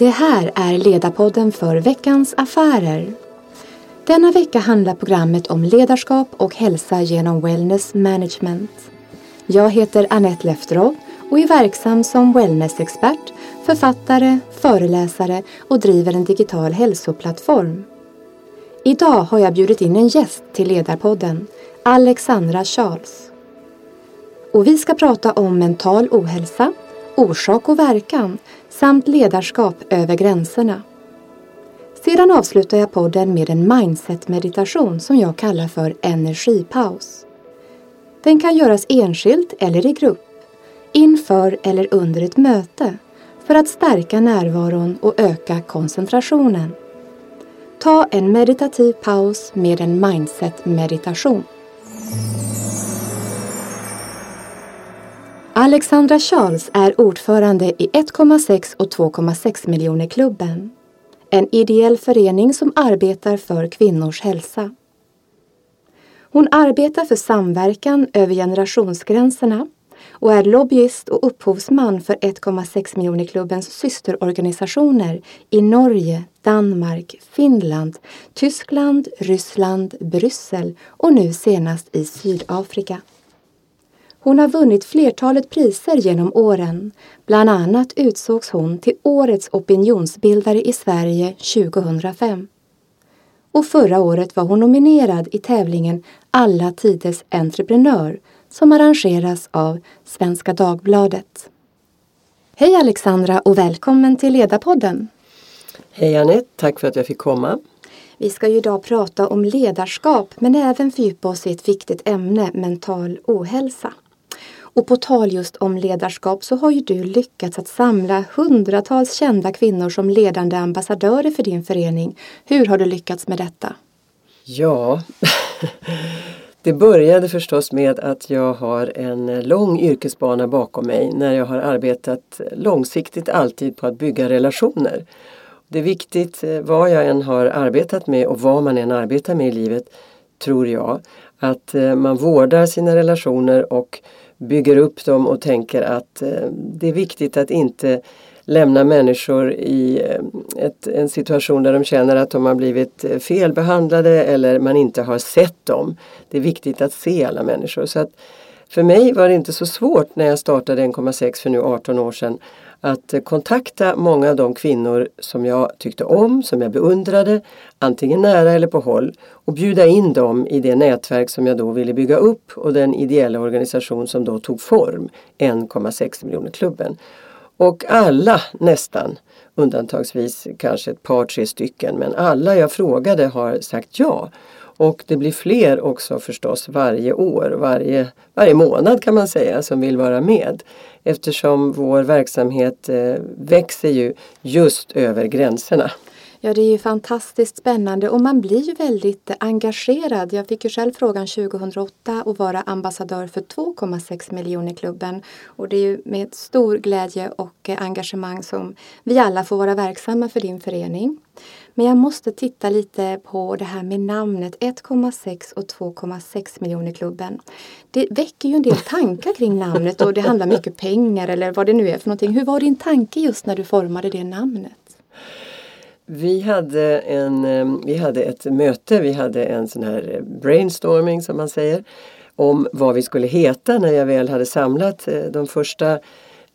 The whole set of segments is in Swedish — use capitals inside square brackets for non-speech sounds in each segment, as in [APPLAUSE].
Det här är Ledarpodden för veckans affärer. Denna vecka handlar programmet om ledarskap och hälsa genom wellness management. Jag heter Annette Lefterov och är verksam som wellnessexpert, författare, föreläsare och driver en digital hälsoplattform. Idag har jag bjudit in en gäst till Ledarpodden, Alexandra Charles. Och vi ska prata om mental ohälsa, orsak och verkan samt ledarskap över gränserna. Sedan avslutar jag podden med en mindset-meditation som jag kallar för energipaus. Den kan göras enskilt eller i grupp, inför eller under ett möte för att stärka närvaron och öka koncentrationen. Ta en meditativ paus med en mindset-meditation. Alexandra Charles är ordförande i 1,6 och 2,6 miljoner klubben. En ideell förening som arbetar för kvinnors hälsa. Hon arbetar för samverkan över generationsgränserna och är lobbyist och upphovsman för 1,6 miljoner klubbens systerorganisationer i Norge, Danmark, Finland, Tyskland, Ryssland, Bryssel och nu senast i Sydafrika. Hon har vunnit flertalet priser genom åren. Bland annat utsågs hon till Årets opinionsbildare i Sverige 2005. Och förra året var hon nominerad i tävlingen Alla tiders entreprenör som arrangeras av Svenska Dagbladet. Hej Alexandra och välkommen till Ledarpodden. Hej Anette, tack för att jag fick komma. Vi ska ju idag prata om ledarskap men även fördjupa oss i ett viktigt ämne, mental ohälsa. Och på tal just om ledarskap så har ju du lyckats att samla hundratals kända kvinnor som ledande ambassadörer för din förening. Hur har du lyckats med detta? Ja, [LAUGHS] det började förstås med att jag har en lång yrkesbana bakom mig när jag har arbetat långsiktigt alltid på att bygga relationer. Det är viktigt eh, vad jag än har arbetat med och vad man än arbetar med i livet, tror jag, att eh, man vårdar sina relationer och bygger upp dem och tänker att eh, det är viktigt att inte lämna människor i eh, ett, en situation där de känner att de har blivit eh, felbehandlade eller man inte har sett dem. Det är viktigt att se alla människor. Så att för mig var det inte så svårt när jag startade 1,6 för nu 18 år sedan att kontakta många av de kvinnor som jag tyckte om, som jag beundrade, antingen nära eller på håll och bjuda in dem i det nätverk som jag då ville bygga upp och den ideella organisation som då tog form, 1,6 miljoner klubben. Och alla nästan, undantagsvis kanske ett par tre stycken, men alla jag frågade har sagt ja. Och det blir fler också förstås varje år, varje, varje månad kan man säga, som vill vara med. Eftersom vår verksamhet eh, växer ju just över gränserna. Ja, det är ju fantastiskt spännande och man blir ju väldigt engagerad. Jag fick ju själv frågan 2008 att vara ambassadör för 2,6 miljoner klubben och det är ju med stor glädje och engagemang som vi alla får vara verksamma för din förening. Men jag måste titta lite på det här med namnet 1,6 och 2,6 miljoner klubben. Det väcker ju en del tankar kring namnet och det handlar mycket pengar eller vad det nu är för någonting. Hur var din tanke just när du formade det namnet? Vi hade, en, eh, vi hade ett möte, vi hade en sån här eh, brainstorming som man säger om vad vi skulle heta när jag väl hade samlat eh, de första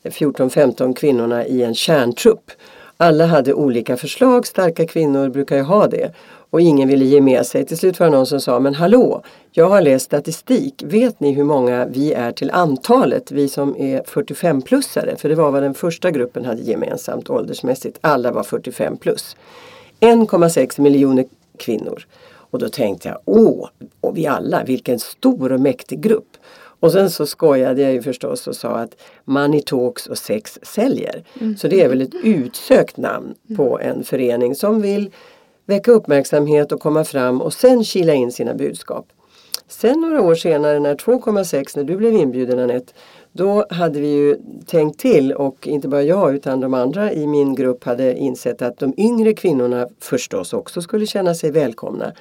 14-15 kvinnorna i en kärntrupp. Alla hade olika förslag, starka kvinnor brukar ju ha det. Och ingen ville ge med sig. Till slut var det någon som sa, men hallå, jag har läst statistik. Vet ni hur många vi är till antalet, vi som är 45-plussare? För det var vad den första gruppen hade gemensamt åldersmässigt. Alla var 45 plus. 1,6 miljoner kvinnor. Och då tänkte jag, åh, och vi alla, vilken stor och mäktig grupp. Och sen så skojade jag ju förstås och sa att Money Talks och sex säljer. Mm. Så det är väl ett utsökt namn på en förening som vill väcka uppmärksamhet och komma fram och sen kila in sina budskap. Sen några år senare när 2,6 när du blev inbjuden Anette, då hade vi ju tänkt till och inte bara jag utan de andra i min grupp hade insett att de yngre kvinnorna förstås också skulle känna sig välkomna.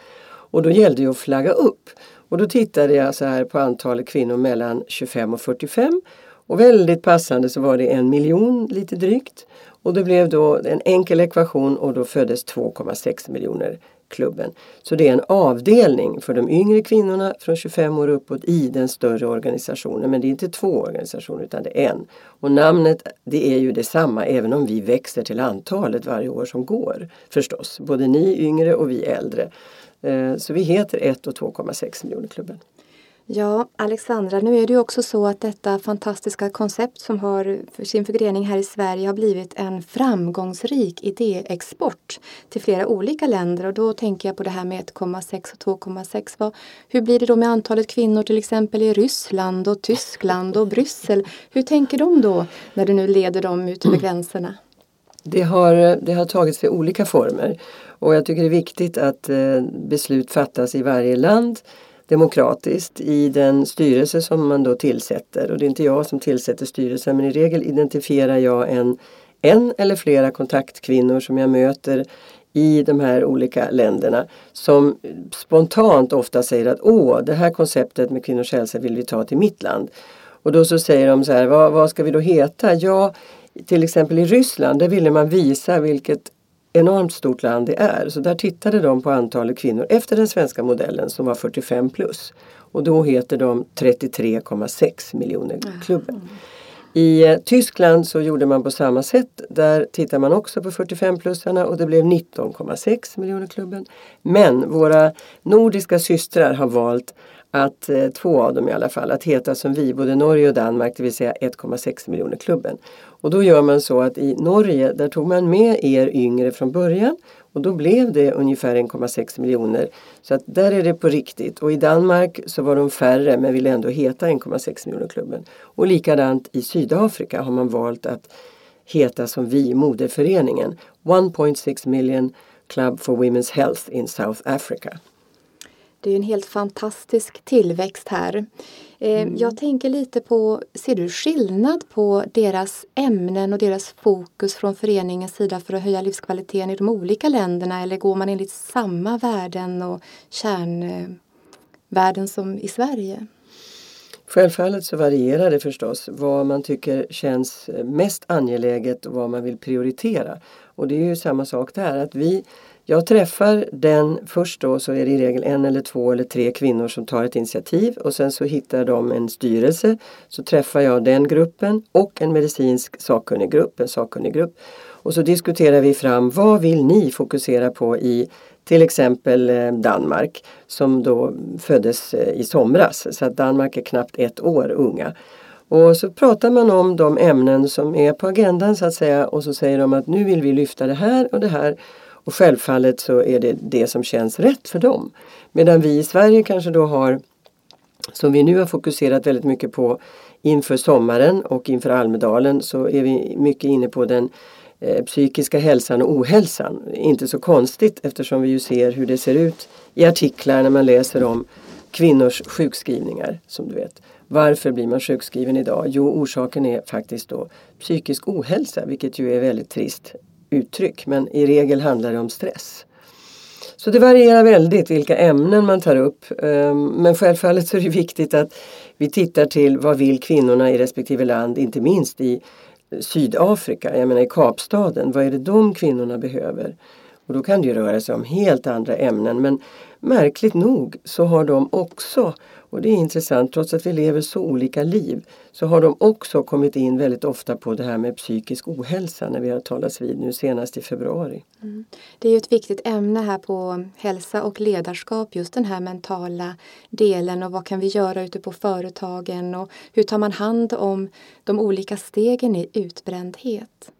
Och då gällde det att flagga upp. Och då tittade jag så här på antalet kvinnor mellan 25 och 45 och väldigt passande så var det en miljon lite drygt. Och det blev då en enkel ekvation och då föddes 2,6 miljoner klubben. Så det är en avdelning för de yngre kvinnorna från 25 år uppåt i den större organisationen. Men det är inte två organisationer utan det är en. Och namnet det är ju detsamma även om vi växer till antalet varje år som går förstås. Både ni yngre och vi äldre. Eh, så vi heter 1 och 2,6 miljoner klubben. Ja, Alexandra, nu är det ju också så att detta fantastiska koncept som har för sin förgrening här i Sverige har blivit en framgångsrik idéexport till flera olika länder och då tänker jag på det här med 1,6 och 2,6. Hur blir det då med antalet kvinnor till exempel i Ryssland och Tyskland och Bryssel? Hur tänker de då när du nu leder dem ut över gränserna? Det har, det har tagit sig olika former och jag tycker det är viktigt att eh, beslut fattas i varje land demokratiskt i den styrelse som man då tillsätter. Och det är inte jag som tillsätter styrelsen men i regel identifierar jag en, en eller flera kontaktkvinnor som jag möter i de här olika länderna som spontant ofta säger att åh, det här konceptet med kvinnors hälsa vill vi ta till mitt land. Och då så säger de så här, vad, vad ska vi då heta? Ja, till exempel i Ryssland, där ville man visa vilket enormt stort land det är. Så där tittade de på antalet kvinnor efter den svenska modellen som var 45 plus. Och då heter de 33,6 miljoner klubben. I eh, Tyskland så gjorde man på samma sätt. Där tittar man också på 45-plussarna och det blev 19,6 miljoner klubben. Men våra nordiska systrar har valt att eh, två av dem i alla fall, att heta som vi, både Norge och Danmark, det vill säga 1,6 miljoner klubben. Och då gör man så att i Norge, där tog man med er yngre från början och då blev det ungefär 1,6 miljoner. Så att där är det på riktigt. Och i Danmark så var de färre men ville ändå heta 1,6 miljoner klubben. Och likadant i Sydafrika har man valt att heta som vi, moderföreningen. 1.6 million Club for Women's Health in South Africa. Det är en helt fantastisk tillväxt här. Eh, mm. Jag tänker lite på, ser du skillnad på deras ämnen och deras fokus från föreningens sida för att höja livskvaliteten i de olika länderna eller går man enligt samma värden och kärnvärden som i Sverige? Självfallet så varierar det förstås vad man tycker känns mest angeläget och vad man vill prioritera. Och det är ju samma sak där att vi jag träffar den först då så är det i regel en eller två eller tre kvinnor som tar ett initiativ och sen så hittar de en styrelse. Så träffar jag den gruppen och en medicinsk sakkunniggrupp, en sakkunniggrupp. Och så diskuterar vi fram vad vill ni fokusera på i till exempel eh, Danmark som då föddes eh, i somras. Så att Danmark är knappt ett år unga. Och så pratar man om de ämnen som är på agendan så att säga och så säger de att nu vill vi lyfta det här och det här och självfallet så är det det som känns rätt för dem. Medan vi i Sverige kanske då har, som vi nu har fokuserat väldigt mycket på inför sommaren och inför Almedalen så är vi mycket inne på den eh, psykiska hälsan och ohälsan. Inte så konstigt eftersom vi ju ser hur det ser ut i artiklar när man läser om kvinnors sjukskrivningar som du vet. Varför blir man sjukskriven idag? Jo, orsaken är faktiskt då psykisk ohälsa vilket ju är väldigt trist uttryck men i regel handlar det om stress. Så det varierar väldigt vilka ämnen man tar upp. Ehm, men självfallet så är det viktigt att vi tittar till vad vill kvinnorna i respektive land, inte minst i Sydafrika, jag menar i Kapstaden. Vad är det de kvinnorna behöver? Och då kan det ju röra sig om helt andra ämnen men märkligt nog så har de också och det är intressant, trots att vi lever så olika liv så har de också kommit in väldigt ofta på det här med psykisk ohälsa när vi har talats vid nu senast i februari. Mm. Det är ju ett viktigt ämne här på hälsa och ledarskap, just den här mentala delen och vad kan vi göra ute på företagen och hur tar man hand om de olika stegen i utbrändhet.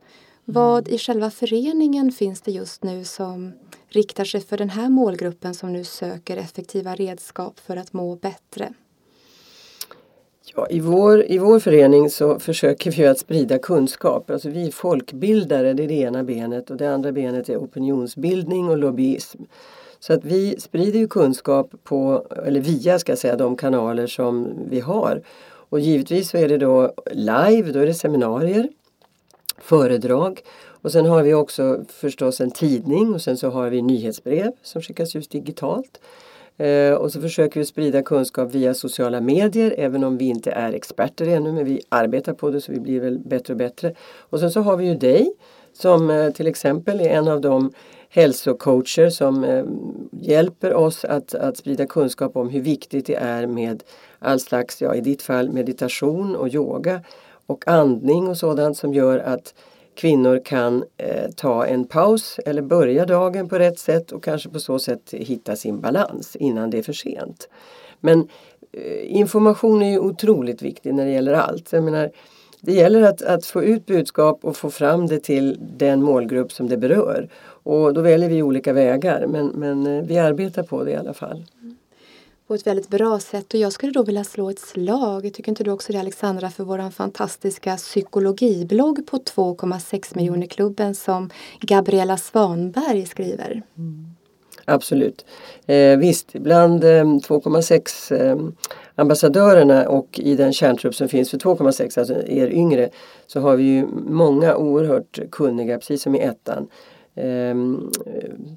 Vad i själva föreningen finns det just nu som riktar sig för den här målgruppen som nu söker effektiva redskap för att må bättre? Ja, i, vår, I vår förening så försöker vi att sprida kunskap. Alltså vi är folkbildare, det är det ena benet och det andra benet är opinionsbildning och lobbyism. Så att vi sprider kunskap på, eller via ska säga, de kanaler som vi har. Och givetvis så är det då live, då är det seminarier föredrag. Och sen har vi också förstås en tidning och sen så har vi nyhetsbrev som skickas ut digitalt. Eh, och så försöker vi sprida kunskap via sociala medier även om vi inte är experter ännu men vi arbetar på det så vi blir väl bättre och bättre. Och sen så har vi ju dig som eh, till exempel är en av de hälsocoacher som eh, hjälper oss att, att sprida kunskap om hur viktigt det är med all slags, ja i ditt fall meditation och yoga och andning och sådant som gör att kvinnor kan eh, ta en paus eller börja dagen på rätt sätt och kanske på så sätt hitta sin balans innan det är för sent. Men eh, information är ju otroligt viktig när det gäller allt. Jag menar, det gäller att, att få ut budskap och få fram det till den målgrupp som det berör. Och då väljer vi olika vägar men, men eh, vi arbetar på det i alla fall. På ett väldigt bra sätt och jag skulle då vilja slå ett slag, tycker inte du också det Alexandra, för vår fantastiska psykologiblogg på 2,6 miljoner klubben som Gabriella Svanberg skriver. Mm. Absolut. Eh, visst, bland eh, 2,6 eh, ambassadörerna och i den kärntrupp som finns för 2,6, alltså er yngre, så har vi ju många oerhört kunniga, precis som i ettan, eh,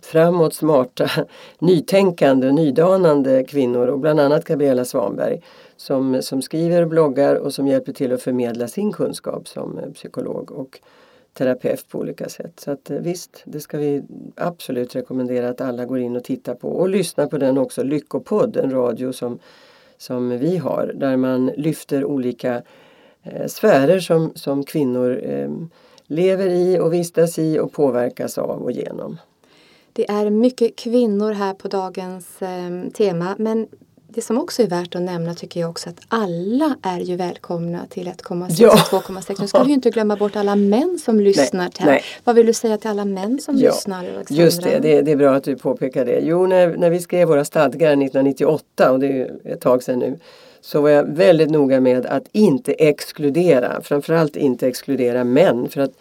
framåt smarta, [LAUGHS] nytänkande, nydanande kvinnor och bland annat Gabriella Svanberg som, som skriver och bloggar och som hjälper till att förmedla sin kunskap som eh, psykolog och terapeut på olika sätt. Så att eh, visst, det ska vi absolut rekommendera att alla går in och tittar på och lyssnar på den också, Lyckopodd, en radio som, som vi har där man lyfter olika eh, sfärer som, som kvinnor eh, lever i och vistas i och påverkas av och genom. Det är mycket kvinnor här på dagens eh, tema men det som också är värt att nämna tycker jag också att alla är ju välkomna till 1,6 ja. och 2,6. Nu ska vi ju inte glömma bort alla män som lyssnar. Nej, till nej. Vad vill du säga till alla män som ja, lyssnar? Alexandra? Just det, det, det, är bra att du påpekar det. Jo, när, när vi skrev våra stadgar 1998 och det är ett tag sedan nu så var jag väldigt noga med att inte exkludera, framförallt inte exkludera män. För att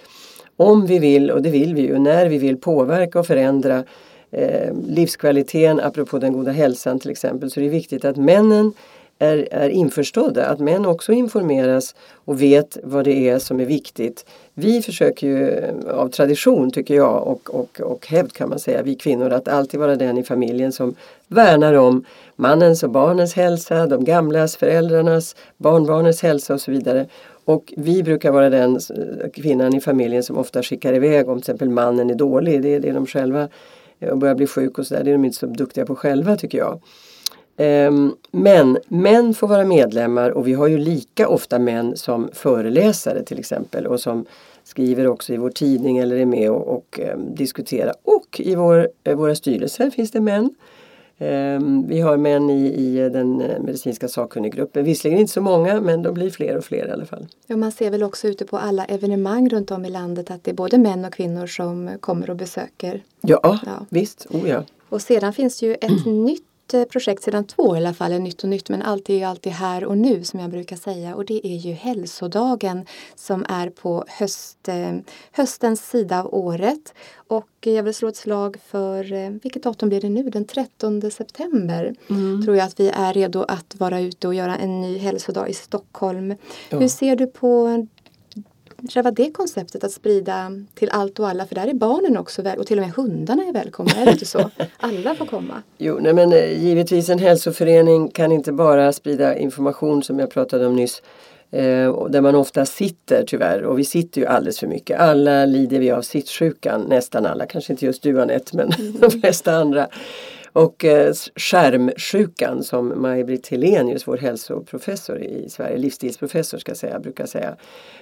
om vi vill, och det vill vi ju, när vi vill påverka och förändra eh, livskvaliteten, apropå den goda hälsan till exempel, så är det viktigt att männen är, är införstådda, att män också informeras och vet vad det är som är viktigt. Vi försöker ju eh, av tradition tycker jag och, och, och hävd kan man säga, vi kvinnor, att alltid vara den i familjen som värnar om mannens och barnens hälsa, de gamlas, föräldrarnas, barnbarnens hälsa och så vidare. Och vi brukar vara den kvinnan i familjen som ofta skickar iväg om till exempel mannen är dålig. Det är det de själva eh, och börjar bli sjuk och sådär. Det är de inte så duktiga på själva tycker jag. Ehm, men män får vara medlemmar och vi har ju lika ofta män som föreläsare till exempel och som skriver också i vår tidning eller är med och, och um, diskuterar. Och i vår, uh, våra styrelser finns det män. Um, vi har män i, i den uh, medicinska sakkunniggruppen. Visserligen inte så många men de blir fler och fler i alla fall. Ja, man ser väl också ute på alla evenemang runt om i landet att det är både män och kvinnor som kommer och besöker. Ja, ja. visst. Oh, ja. Och sedan finns det ju ett nytt Eh, projekt sedan två i alla fall, är nytt och nytt men allt är ju alltid här och nu som jag brukar säga och det är ju hälsodagen som är på höst, eh, höstens sida av året. Och jag vill slå ett slag för, eh, vilket datum blir det nu? Den 13 september mm. tror jag att vi är redo att vara ute och göra en ny hälsodag i Stockholm. Ja. Hur ser du på själva det konceptet att sprida till allt och alla för där är barnen också väl och till och med hundarna är välkomna, är det inte så? Alla får komma. Jo, nej men eh, givetvis en hälsoförening kan inte bara sprida information som jag pratade om nyss eh, där man ofta sitter tyvärr och vi sitter ju alldeles för mycket. Alla lider vi av sittsjukan, nästan alla, kanske inte just du Anette men mm. [LAUGHS] de flesta andra. Och eh, skärmsjukan som Maj-Britt Helenius, vår hälsoprofessor i Sverige, livsstilsprofessor ska jag säga, brukar säga.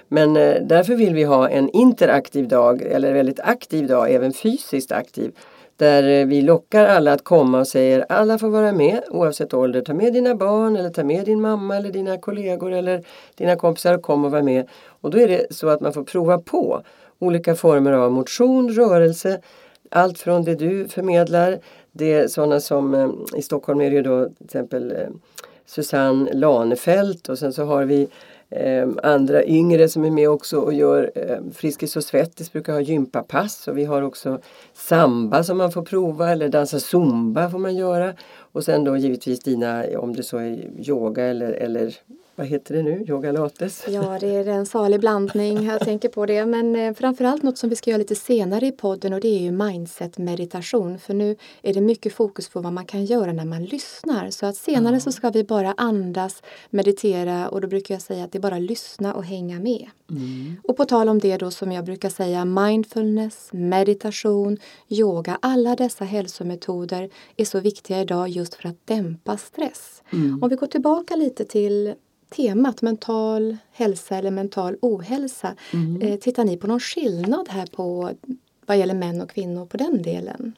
Men eh, därför vill vi ha en interaktiv dag, eller väldigt aktiv dag, även fysiskt aktiv. Där eh, vi lockar alla att komma och säger alla får vara med oavsett ålder. Ta med dina barn eller ta med din mamma eller dina kollegor eller dina kompisar och kom och var med. Och då är det så att man får prova på olika former av motion, rörelse, allt från det du förmedlar det är sådana som eh, i Stockholm är det ju då till exempel eh, Susanne Lanefelt och sen så har vi eh, andra yngre som är med också och gör eh, Friskis och Svettis brukar ha gympapass och vi har också samba som man får prova eller dansa zumba får man göra. Och sen då givetvis dina, om det så är yoga eller, eller vad heter det nu, yoga lates? Ja, det är en salig blandning. Jag tänker på det. Men eh, framförallt något som vi ska göra lite senare i podden och det är ju mindset-meditation. För nu är det mycket fokus på vad man kan göra när man lyssnar. Så att senare ja. så ska vi bara andas, meditera och då brukar jag säga att det är bara lyssna och hänga med. Mm. Och på tal om det då som jag brukar säga mindfulness, meditation, yoga, alla dessa hälsometoder är så viktiga idag just för att dämpa stress. Mm. Om vi går tillbaka lite till temat mental hälsa eller mental ohälsa. Mm. Eh, tittar ni på någon skillnad här på vad gäller män och kvinnor på den delen?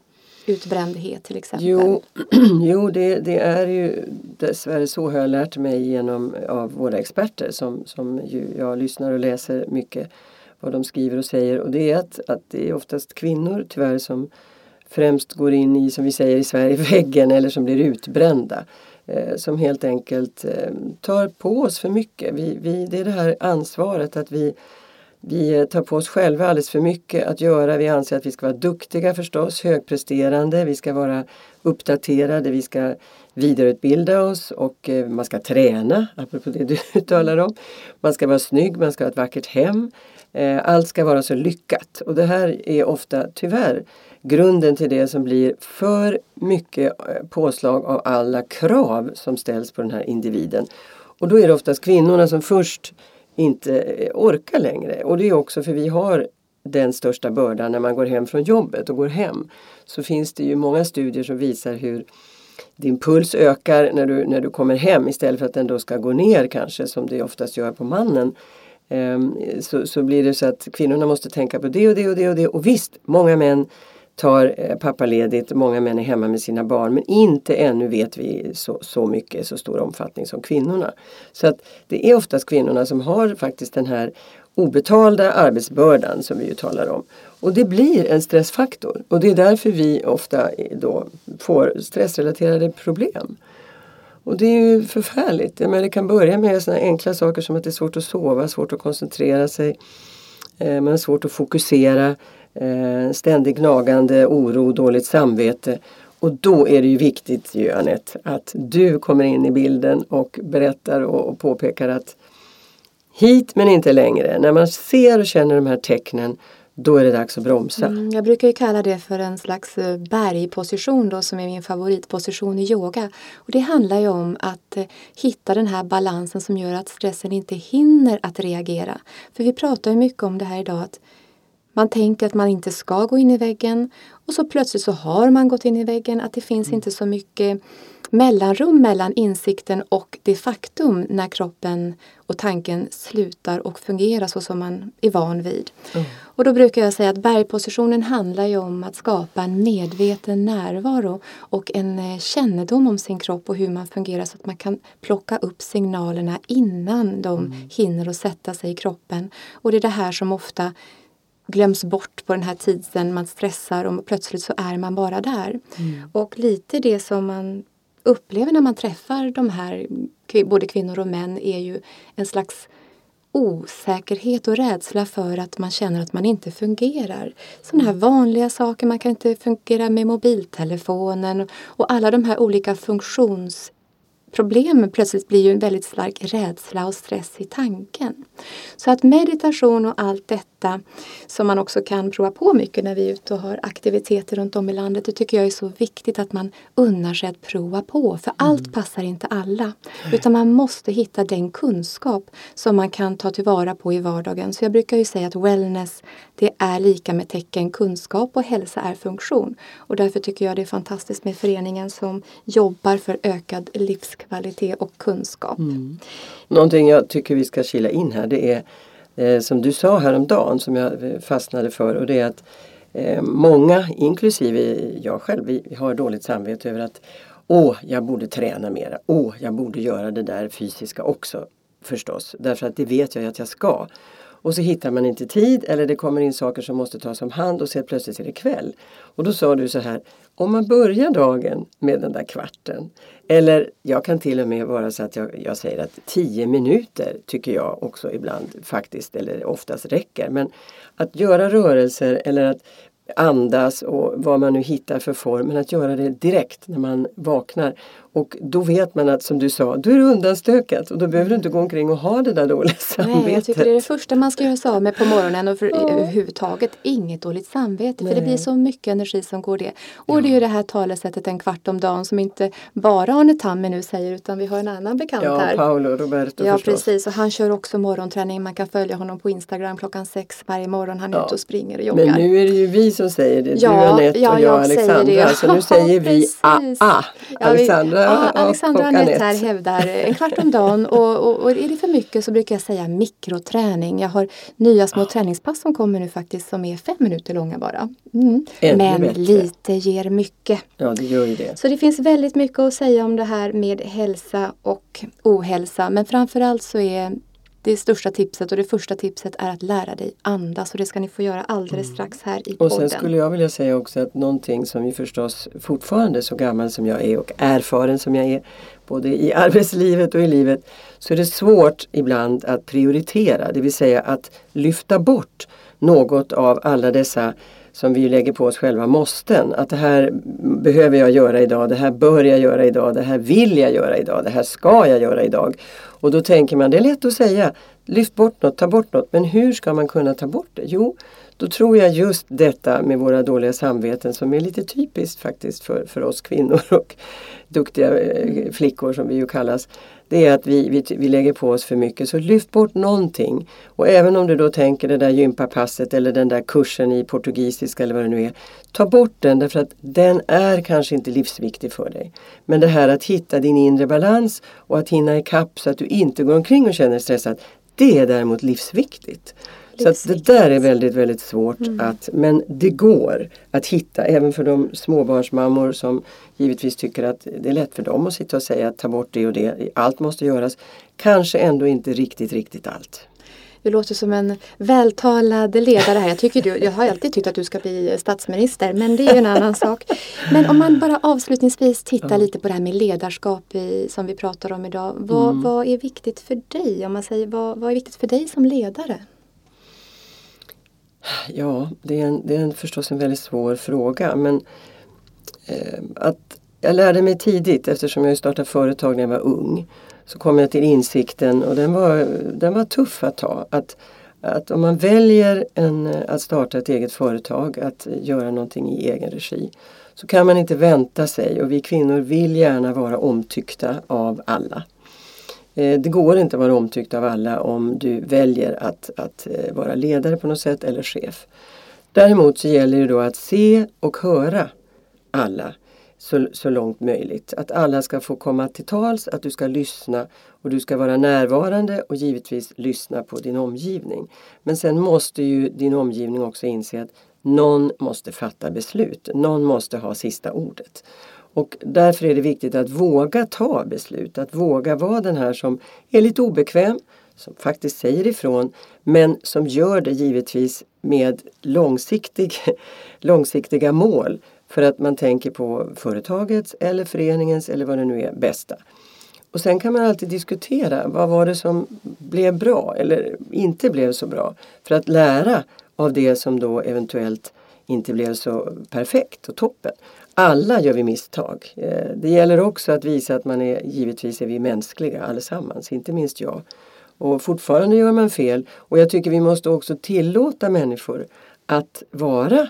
Utbrändhet till exempel? Jo, [CLEARS THROAT] jo det, det är ju dessvärre så har jag lärt mig genom av våra experter som, som jag lyssnar och läser mycket vad de skriver och säger och det är att, att det är oftast kvinnor tyvärr som främst går in i, som vi säger i Sverige, [LAUGHS] väggen eller som blir utbrända Eh, som helt enkelt eh, tar på oss för mycket. Vi, vi, det är det här ansvaret att vi, vi eh, tar på oss själva alldeles för mycket att göra. Vi anser att vi ska vara duktiga förstås, högpresterande, vi ska vara uppdaterade, vi ska vidareutbilda oss och eh, man ska träna, apropå det du [LAUGHS] talar om. Man ska vara snygg, man ska ha ett vackert hem. Eh, allt ska vara så lyckat och det här är ofta tyvärr grunden till det som blir för mycket eh, påslag av alla krav som ställs på den här individen. Och då är det oftast kvinnorna som först inte eh, orkar längre. Och det är också för vi har den största bördan när man går hem från jobbet och går hem. Så finns det ju många studier som visar hur din puls ökar när du, när du kommer hem istället för att den då ska gå ner kanske som det oftast gör på mannen. Ehm, så, så blir det så att kvinnorna måste tänka på det och det och det och det. Och visst, många män tar eh, pappaledigt, många män är hemma med sina barn men inte ännu vet vi så, så mycket, så stor omfattning som kvinnorna. Så att det är oftast kvinnorna som har faktiskt den här obetalda arbetsbördan som vi ju talar om. Och det blir en stressfaktor och det är därför vi ofta eh, då får stressrelaterade problem. Och det är ju förfärligt. Men det kan börja med såna enkla saker som att det är svårt att sova, svårt att koncentrera sig, eh, man har svårt att fokusera, eh, ständig gnagande oro, dåligt samvete. Och då är det ju viktigt ju Anette, att du kommer in i bilden och berättar och, och påpekar att hit men inte längre. När man ser och känner de här tecknen då är det dags att bromsa. Mm, jag brukar ju kalla det för en slags eh, bergposition då som är min favoritposition i yoga. Och Det handlar ju om att eh, hitta den här balansen som gör att stressen inte hinner att reagera. För vi pratar ju mycket om det här idag att man tänker att man inte ska gå in i väggen och så plötsligt så har man gått in i väggen, att det finns mm. inte så mycket mellanrum mellan insikten och det faktum när kroppen och tanken slutar och fungera så som man är van vid. Mm. Och då brukar jag säga att bergpositionen handlar ju om att skapa en medveten närvaro och en eh, kännedom om sin kropp och hur man fungerar så att man kan plocka upp signalerna innan de mm. hinner att sätta sig i kroppen. Och det är det här som ofta glöms bort på den här tiden man stressar och plötsligt så är man bara där. Mm. Och lite det som man upplever när man träffar de här, både kvinnor och män, är ju en slags osäkerhet och rädsla för att man känner att man inte fungerar. Sådana här vanliga saker, man kan inte fungera med mobiltelefonen och alla de här olika funktions problemen plötsligt blir ju en väldigt stark rädsla och stress i tanken. Så att meditation och allt detta som man också kan prova på mycket när vi är ute och har aktiviteter runt om i landet. Det tycker jag är så viktigt att man unnar sig att prova på. För mm. allt passar inte alla. Utan man måste hitta den kunskap som man kan ta tillvara på i vardagen. Så jag brukar ju säga att wellness det är lika med tecken kunskap och hälsa är funktion. Och därför tycker jag det är fantastiskt med föreningen som jobbar för ökad livskvalitet och kunskap. Mm. Någonting jag tycker vi ska kila in här det är eh, som du sa häromdagen som jag eh, fastnade för och det är att eh, många, inklusive jag själv, vi har dåligt samvete över att Åh, jag borde träna mera. Åh, jag borde göra det där fysiska också förstås. Därför att det vet jag att jag ska. Och så hittar man inte tid eller det kommer in saker som måste tas om hand och så plötsligt är det kväll. Och då sa du så här, om man börjar dagen med den där kvarten eller jag kan till och med vara så att jag, jag säger att tio minuter tycker jag också ibland faktiskt eller oftast räcker. Men att göra rörelser eller att andas och vad man nu hittar för form men att göra det direkt när man vaknar och då vet man att som du sa, då är det undanstökat och då behöver du inte gå omkring och ha det där dåliga samvetet. [LAUGHS] Nej, jag tycker det är det första man ska göra sig av med på morgonen och för ja. överhuvudtaget inget dåligt samvete Nej. för det blir så mycket energi som går det. Och ja. det är ju det här talesättet en kvart om dagen som inte bara Arne Tammer nu säger utan vi har en annan bekant ja, här. Ja, Paolo Roberto Ja, förstås. precis och han kör också morgonträning. Man kan följa honom på Instagram klockan sex varje morgon. Han är ja. ute och springer och joggar. Men nu är det ju vi som säger det. Ja, du Anette ja, och jag, jag Alexandra. Så nu säger vi AA. Alexandra ja, Alexandra och Anette här hävdar en kvart om dagen och, och, och, är det för mycket så brukar jag säga mikroträning. Jag har nya små ja. träningspass som kommer nu faktiskt som är fem minuter långa bara. Mm. Men bättre. lite ger mycket. Ja, det gör ju det. Så det finns väldigt mycket att säga om det här med hälsa och ohälsa. Men framförallt så är det största tipset och det första tipset är att lära dig andas och det ska ni få göra alldeles mm. strax här i podden. Och sen skulle jag vilja säga också att någonting som ju förstås fortfarande så gammal som jag är och erfaren som jag är både i [LAUGHS] arbetslivet och i livet så är det svårt ibland att prioritera, det vill säga att lyfta bort något av alla dessa som vi lägger på oss själva måsten. Att det här behöver jag göra idag, det här bör jag göra idag, det här vill jag göra idag, det här ska jag göra idag. Och då tänker man, det är lätt att säga, lyft bort något, ta bort något. Men hur ska man kunna ta bort det? Jo, då tror jag just detta med våra dåliga samveten som är lite typiskt faktiskt för, för oss kvinnor och [LAUGHS] duktiga eh, flickor som vi ju kallas. Det är att vi, vi, vi lägger på oss för mycket. Så lyft bort någonting. Och även om du då tänker det där gympapasset eller den där kursen i portugisiska eller vad det nu är. Ta bort den därför att den är kanske inte livsviktig för dig. Men det här att hitta din inre balans och att hinna ikapp så att du inte går omkring och känner dig stressad. Det är däremot livsviktigt. Så att det där är väldigt, väldigt svårt mm. att, men det går att hitta även för de småbarnsmammor som givetvis tycker att det är lätt för dem att sitta och säga att ta bort det och det, allt måste göras. Kanske ändå inte riktigt, riktigt allt. Du låter som en vältalad ledare här. Jag, tycker du, jag har alltid tyckt att du ska bli statsminister men det är ju en annan [LAUGHS] sak. Men om man bara avslutningsvis tittar ja. lite på det här med ledarskap i, som vi pratar om idag. Vad, mm. vad är viktigt för dig? Om man säger, vad, vad är viktigt för dig som ledare? Ja, det är, en, det är en, förstås en väldigt svår fråga men Eh, att jag lärde mig tidigt eftersom jag startade företag när jag var ung. Så kom jag till insikten och den var, den var tuff att ta. Att, att om man väljer en, eh, att starta ett eget företag, att göra någonting i egen regi så kan man inte vänta sig och vi kvinnor vill gärna vara omtyckta av alla. Eh, det går inte att vara omtyckt av alla om du väljer att, att vara ledare på något sätt eller chef. Däremot så gäller det då att se och höra alla så, så långt möjligt. Att alla ska få komma till tals, att du ska lyssna och du ska vara närvarande och givetvis lyssna på din omgivning. Men sen måste ju din omgivning också inse att någon måste fatta beslut. Någon måste ha sista ordet. Och därför är det viktigt att våga ta beslut, att våga vara den här som är lite obekväm, som faktiskt säger ifrån, men som gör det givetvis med långsiktig, [LAUGHS] långsiktiga mål för att man tänker på företagets eller föreningens eller vad det nu är bästa. Och sen kan man alltid diskutera vad var det som blev bra eller inte blev så bra för att lära av det som då eventuellt inte blev så perfekt och toppen alla gör vi misstag. Eh, det gäller också att visa att man är, givetvis är vi mänskliga allesammans, inte minst jag. Och fortfarande gör man fel och jag tycker vi måste också tillåta människor att vara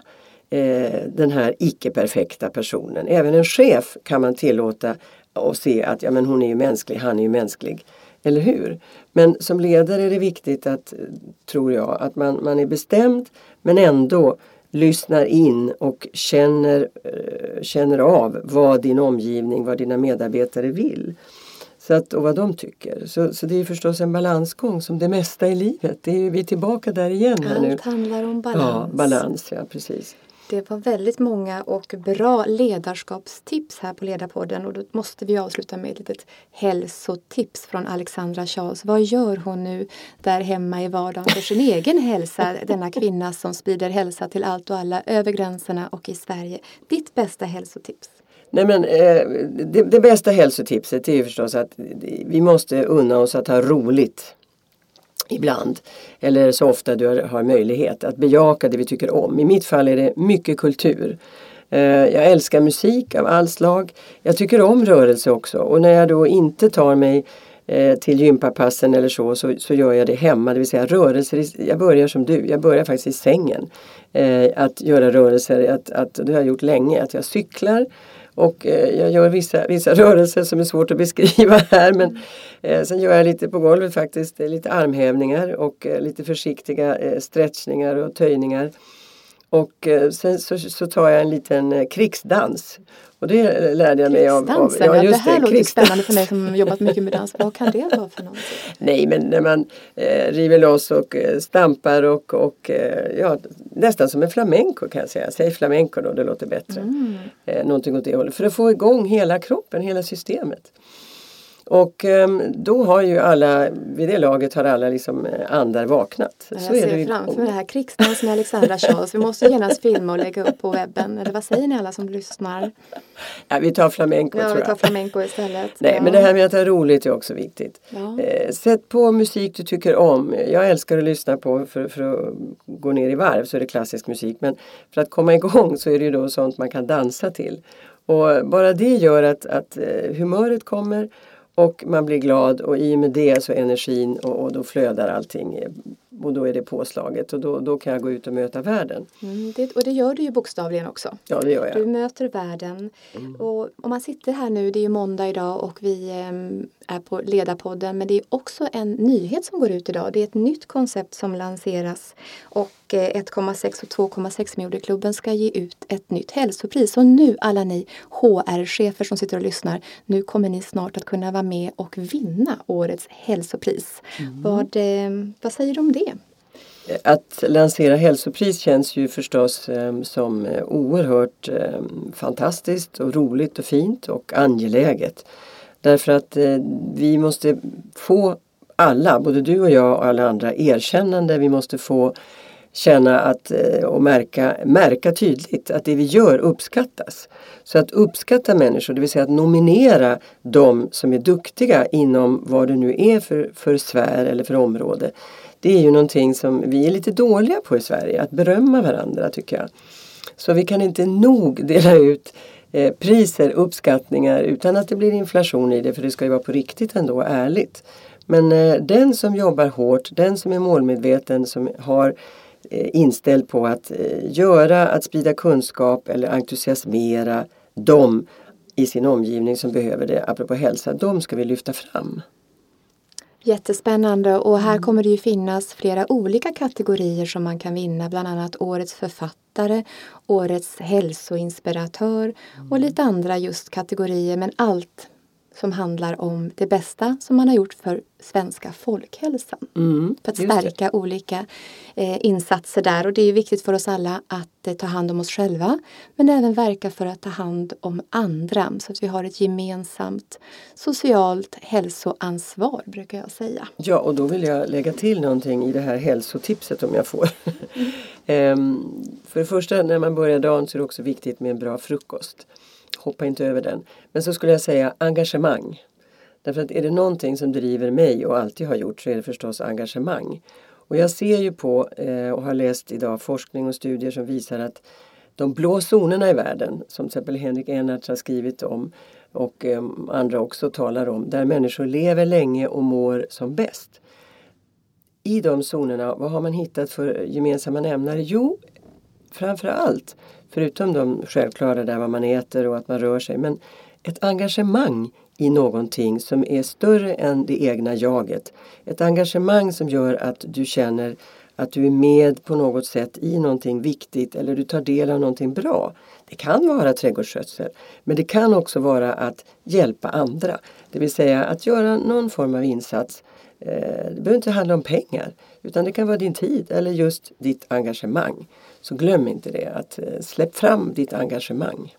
eh, den här icke-perfekta personen. Även en chef kan man tillåta och se att ja, men hon är ju mänsklig, han är ju mänsklig. Eller hur? Men som ledare är det viktigt att, tror jag, att man, man är bestämd men ändå lyssnar in och känner, eh, känner av vad din omgivning, vad dina medarbetare vill. Så att, och vad de tycker. Så, så det är förstås en balansgång som det mesta i livet. Det är, vi är tillbaka där igen. Allt nu. handlar om balans. Ja, balans, ja precis. Det var väldigt många och bra ledarskapstips här på Ledarpodden och då måste vi avsluta med ett litet hälsotips från Alexandra Charles. Vad gör hon nu där hemma i vardagen för sin [LAUGHS] egen hälsa? Denna kvinna som sprider hälsa till allt och alla över gränserna och i Sverige. Ditt bästa hälsotips? Nej men eh, det, det, bästa hälsotipset är förstås att vi måste unna oss att ha roligt ibland, eller så ofta du har, möjlighet, att bejaka det vi tycker om. I mitt fall är det mycket kultur. Eh, jag älskar musik av all slag. Jag tycker om rörelse också och när jag då inte tar mig eh, till gympapassen eller så, så, så gör jag det hemma. Det vill säga rörelser, jag börjar som du, jag börjar faktiskt i sängen. Eh, att göra rörelser, att, att, det har jag gjort länge, att jag cyklar och eh, jag gör vissa, vissa [LAUGHS] rörelser som är svårt att beskriva här men eh, sen gör jag lite på golvet faktiskt, lite armhävningar och eh, lite försiktiga eh, stretchningar och töjningar. Och eh, sen så, så, tar jag en liten eh, krigsdans. Och det lärde jag mig av... av ja, just det här det, låter spännande för mig som jobbat mycket med dans. Vad kan det vara för någonting? [LAUGHS] Nej men när man eh, river loss och eh, stampar och, och eh, ja, nästan som en flamenco kan jag säga. Säg flamenco då, det låter bättre. Mm. Eh, någonting åt det hållet. För att få igång hela kroppen, hela systemet. Och um, då har ju alla, vid det laget har alla liksom eh, andar vaknat. Jag så ser är det framför mig det här krigsdans med Alexandra [LAUGHS] Charles. Vi måste genast filma och lägga upp på webben. Eller vad säger ni alla som lyssnar? Ja, vi tar flamenco ja, tror jag. vi tar flamenco istället. Nej, ja. men det här med att ha roligt är också viktigt. Ja. Eh, sätt på musik du tycker om. Jag älskar att lyssna på, för, för att gå ner i varv så är det klassisk musik. Men för att komma igång så är det ju då sånt man kan dansa till. Och bara det gör att, att eh, humöret kommer och man blir glad och i och med det så energin och, och då flödar allting och då är det påslaget och då, då kan jag gå ut och möta världen. Mm, det, och det gör du ju bokstavligen också. Ja det gör jag. Du möter världen. Mm. Och om man sitter här nu, det är ju måndag idag och vi eh, är på Ledarpodden men det är också en nyhet som går ut idag. Det är ett nytt koncept som lanseras och 1,6 eh, och 2,6 miljoner-klubben ska ge ut ett nytt hälsopris. Och nu alla ni HR-chefer som sitter och lyssnar, nu kommer ni snart att kunna vara med och vinna årets hälsopris. Mm. Vad, eh, vad säger du om det? Att lansera hälsopris känns ju förstås eh, som eh, oerhört eh, fantastiskt och roligt och fint och angeläget. Därför att vi måste få alla, både du och jag och alla andra, erkännande. Vi måste få känna att, och märka, märka tydligt att det vi gör uppskattas. Så att uppskatta människor, det vill säga att nominera de som är duktiga inom vad det nu är för, för sfär eller för område. Det är ju någonting som vi är lite dåliga på i Sverige, att berömma varandra tycker jag. Så vi kan inte nog dela ut eh, priser, uppskattningar utan att det blir inflation i det för det ska ju vara på riktigt ändå, ärligt. Men eh, den som jobbar hårt, den som är målmedveten, som har Eh, inställd på att eh, göra, att sprida kunskap eller entusiasmera dem i sin omgivning som behöver det, apropå hälsa, de ska vi lyfta fram. Jättespännande. Och här mm. kommer det ju finnas flera olika kategorier som man kan vinna, bland annat Årets författare, Årets hälsoinspiratör och lite andra just kategorier. Men allt som handlar om det bästa som man har gjort för svenska folkhälsan. Mm, för att stärka olika eh, insatser där och det är viktigt för oss alla att eh, ta hand om oss själva men även verka för att ta hand om andra så att vi har ett gemensamt socialt hälsoansvar brukar jag säga. Ja och då vill jag lägga till någonting i det här hälsotipset om jag får. Mm. [LAUGHS] ehm, för det första när man börjar dagen så är det också viktigt med en bra frukost hoppa inte över den. Men så skulle jag säga engagemang. Därför att är det någonting som driver mig och alltid har gjort så är det förstås engagemang. Och jag ser ju på eh, och har läst idag forskning och studier som visar att de blå zonerna i världen, som till exempel Henrik Enarts har skrivit om och eh, andra också talar om, där människor lever länge och mår som bäst. I de zonerna, vad har man hittat för gemensamma nämnare? Jo, framför allt Förutom de självklara där vad man äter och att man rör sig. Men ett engagemang i någonting som är större än det egna jaget. Ett engagemang som gör att du känner att du är med på något sätt i någonting viktigt eller du tar del av någonting bra. Det kan vara trädgårdsskötsel men det kan också vara att hjälpa andra. Det vill säga att göra någon form av insats. Eh, det behöver inte handla om pengar utan det kan vara din tid eller just ditt engagemang. Så glöm inte det, att eh, släpp fram ditt engagemang.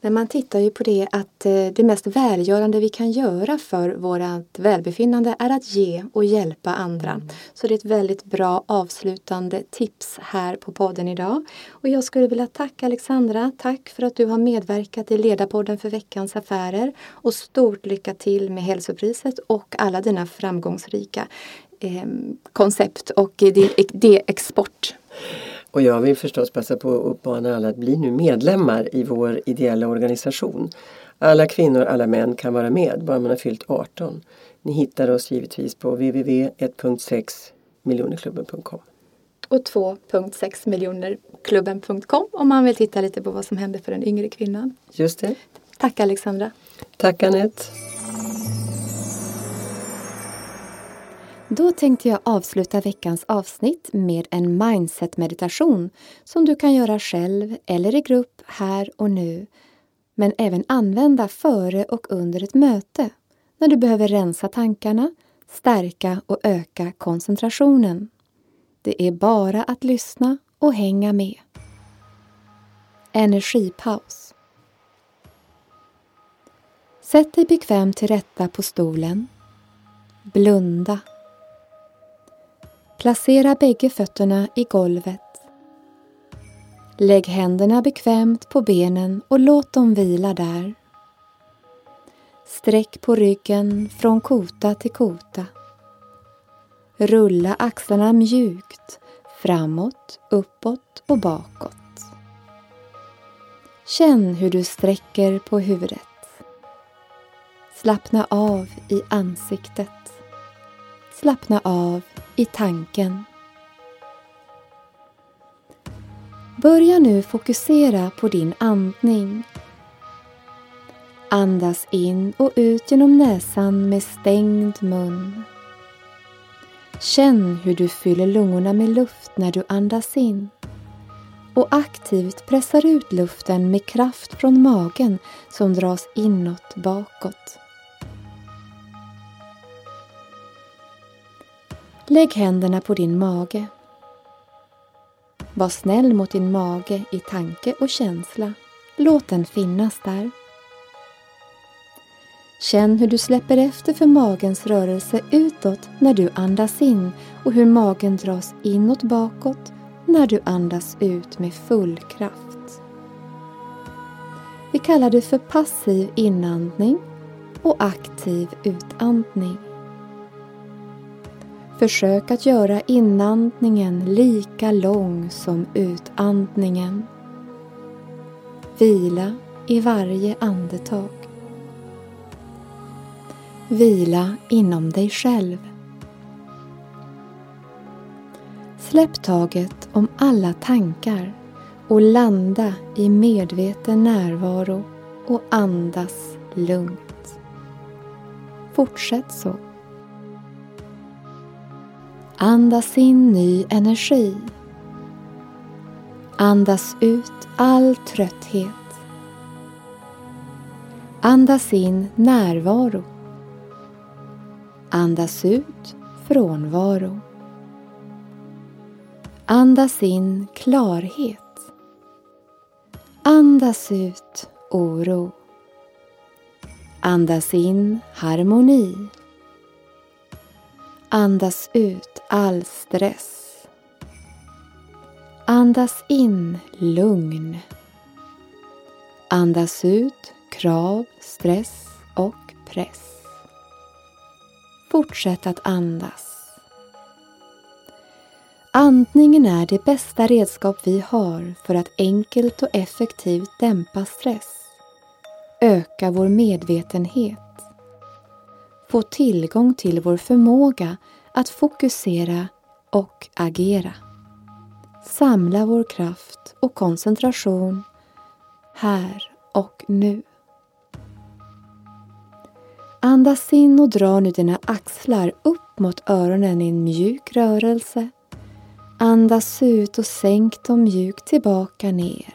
Men man tittar ju på det att eh, det mest välgörande vi kan göra för vårt välbefinnande är att ge och hjälpa andra. Mm. Så det är ett väldigt bra avslutande tips här på podden idag. Och jag skulle vilja tacka Alexandra. Tack för att du har medverkat i Ledarpodden för veckans affärer. Och stort lycka till med hälsopriset och alla dina framgångsrika eh, koncept och din, din export. Och jag vill förstås passa på att uppmana alla att bli nu medlemmar i vår ideella organisation. Alla kvinnor, alla män kan vara med, bara man har fyllt 18. Ni hittar oss givetvis på www.1.6 miljonerklubben.com och 2.6 miljonerklubben.com om man vill titta lite på vad som händer för den yngre kvinnan. Just det. Tack Alexandra. Tack Anette. Då tänkte jag avsluta veckans avsnitt med en mindset-meditation som du kan göra själv eller i grupp här och nu, men även använda före och under ett möte när du behöver rensa tankarna, stärka och öka koncentrationen. Det är bara att lyssna och hänga med. Energipaus. Sätt dig bekvämt till rätta på stolen. Blunda. Placera bägge fötterna i golvet. Lägg händerna bekvämt på benen och låt dem vila där. Sträck på ryggen från kota till kota. Rulla axlarna mjukt framåt, uppåt och bakåt. Känn hur du sträcker på huvudet. Slappna av i ansiktet. Slappna av i tanken. Börja nu fokusera på din andning. Andas in och ut genom näsan med stängd mun. Känn hur du fyller lungorna med luft när du andas in och aktivt pressar ut luften med kraft från magen som dras inåt bakåt. Lägg händerna på din mage. Var snäll mot din mage i tanke och känsla. Låt den finnas där. Känn hur du släpper efter för magens rörelse utåt när du andas in och hur magen dras inåt bakåt när du andas ut med full kraft. Vi kallar det för passiv inandning och aktiv utandning. Försök att göra inandningen lika lång som utandningen. Vila i varje andetag. Vila inom dig själv. Släpp taget om alla tankar och landa i medveten närvaro och andas lugnt. Fortsätt så. Andas in ny energi. Andas ut all trötthet. Andas in närvaro. Andas ut frånvaro. Andas in klarhet. Andas ut oro. Andas in harmoni. Andas ut all stress. Andas in lugn. Andas ut krav, stress och press. Fortsätt att andas. Andningen är det bästa redskap vi har för att enkelt och effektivt dämpa stress, öka vår medvetenhet, få tillgång till vår förmåga att fokusera och agera. Samla vår kraft och koncentration här och nu. Andas in och dra nu dina axlar upp mot öronen i en mjuk rörelse. Andas ut och sänk dem mjukt tillbaka ner.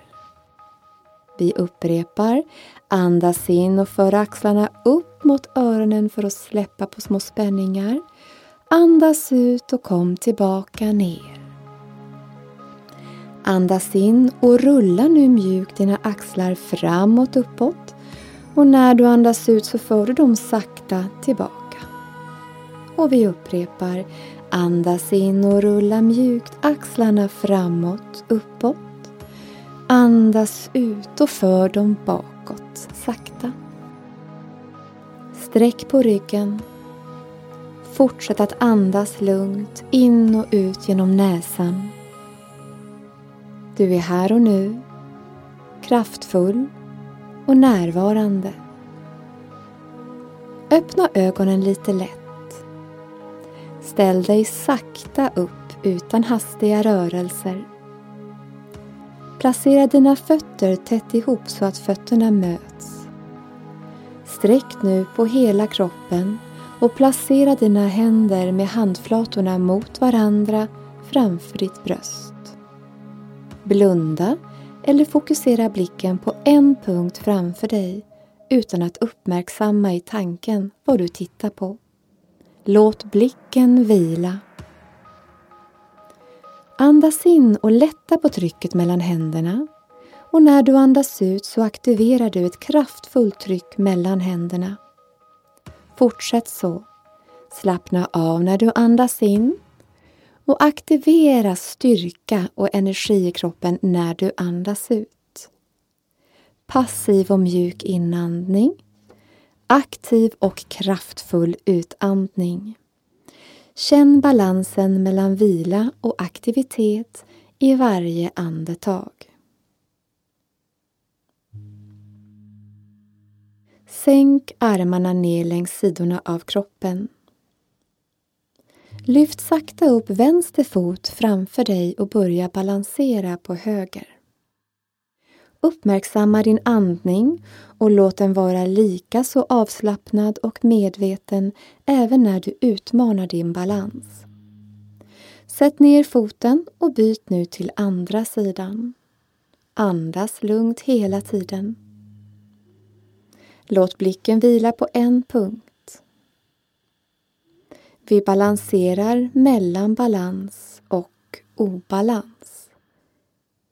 Vi upprepar. Andas in och för axlarna upp mot öronen för att släppa på små spänningar. Andas ut och kom tillbaka ner. Andas in och rulla nu mjukt dina axlar framåt uppåt och när du andas ut så för du dem sakta tillbaka. Och vi upprepar. Andas in och rulla mjukt axlarna framåt, uppåt. Andas ut och för dem bakåt, sakta. Sträck på ryggen. Fortsätt att andas lugnt in och ut genom näsan. Du är här och nu, kraftfull och närvarande. Öppna ögonen lite lätt. Ställ dig sakta upp utan hastiga rörelser. Placera dina fötter tätt ihop så att fötterna möts. Sträck nu på hela kroppen och placera dina händer med handflatorna mot varandra framför ditt bröst. Blunda eller fokusera blicken på en punkt framför dig utan att uppmärksamma i tanken vad du tittar på. Låt blicken vila. Andas in och lätta på trycket mellan händerna och när du andas ut så aktiverar du ett kraftfullt tryck mellan händerna. Fortsätt så. Slappna av när du andas in och aktivera styrka och energi i kroppen när du andas ut. Passiv och mjuk inandning. Aktiv och kraftfull utandning. Känn balansen mellan vila och aktivitet i varje andetag. Sänk armarna ner längs sidorna av kroppen. Lyft sakta upp vänster fot framför dig och börja balansera på höger. Uppmärksamma din andning och låt den vara lika så avslappnad och medveten även när du utmanar din balans. Sätt ner foten och byt nu till andra sidan. Andas lugnt hela tiden. Låt blicken vila på en punkt. Vi balanserar mellan balans och obalans.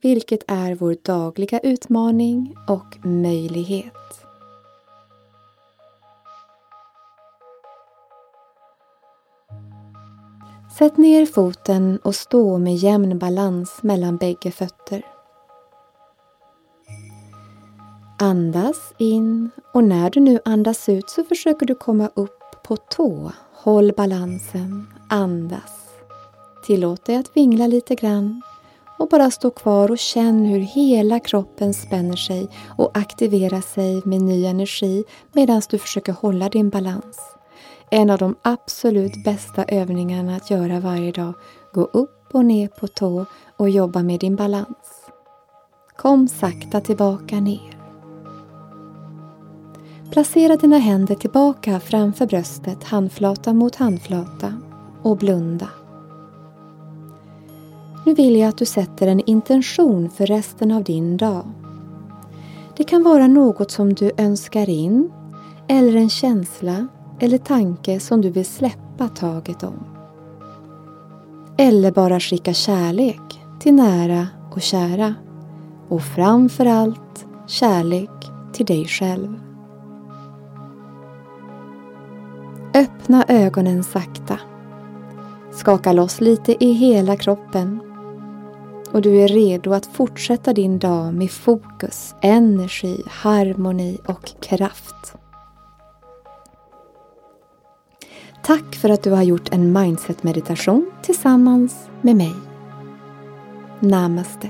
Vilket är vår dagliga utmaning och möjlighet. Sätt ner foten och stå med jämn balans mellan bägge fötter. Andas in och när du nu andas ut så försöker du komma upp på tå Håll balansen, andas. Tillåt dig att vingla lite grann och bara stå kvar och känn hur hela kroppen spänner sig och aktiverar sig med ny energi medan du försöker hålla din balans. En av de absolut bästa övningarna att göra varje dag. Gå upp och ner på tå och jobba med din balans. Kom sakta tillbaka ner. Placera dina händer tillbaka framför bröstet, handflata mot handflata och blunda. Nu vill jag att du sätter en intention för resten av din dag. Det kan vara något som du önskar in eller en känsla eller tanke som du vill släppa taget om. Eller bara skicka kärlek till nära och kära. Och framför allt kärlek till dig själv. Öppna ögonen sakta. Skaka loss lite i hela kroppen. Och du är redo att fortsätta din dag med fokus, energi, harmoni och kraft. Tack för att du har gjort en mindset-meditation tillsammans med mig. Namaste.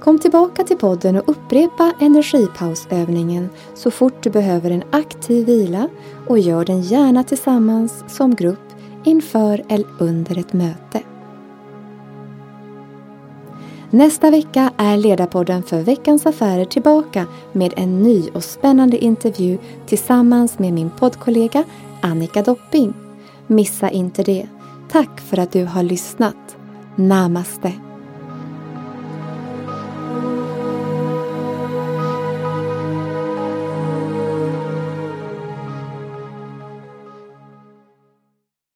Kom tillbaka till podden och upprepa energipausövningen så fort du behöver en aktiv vila och gör den gärna tillsammans som grupp inför eller under ett möte. Nästa vecka är Ledarpodden för Veckans Affärer tillbaka med en ny och spännande intervju tillsammans med min poddkollega Annika Dopping. Missa inte det. Tack för att du har lyssnat. Namaste.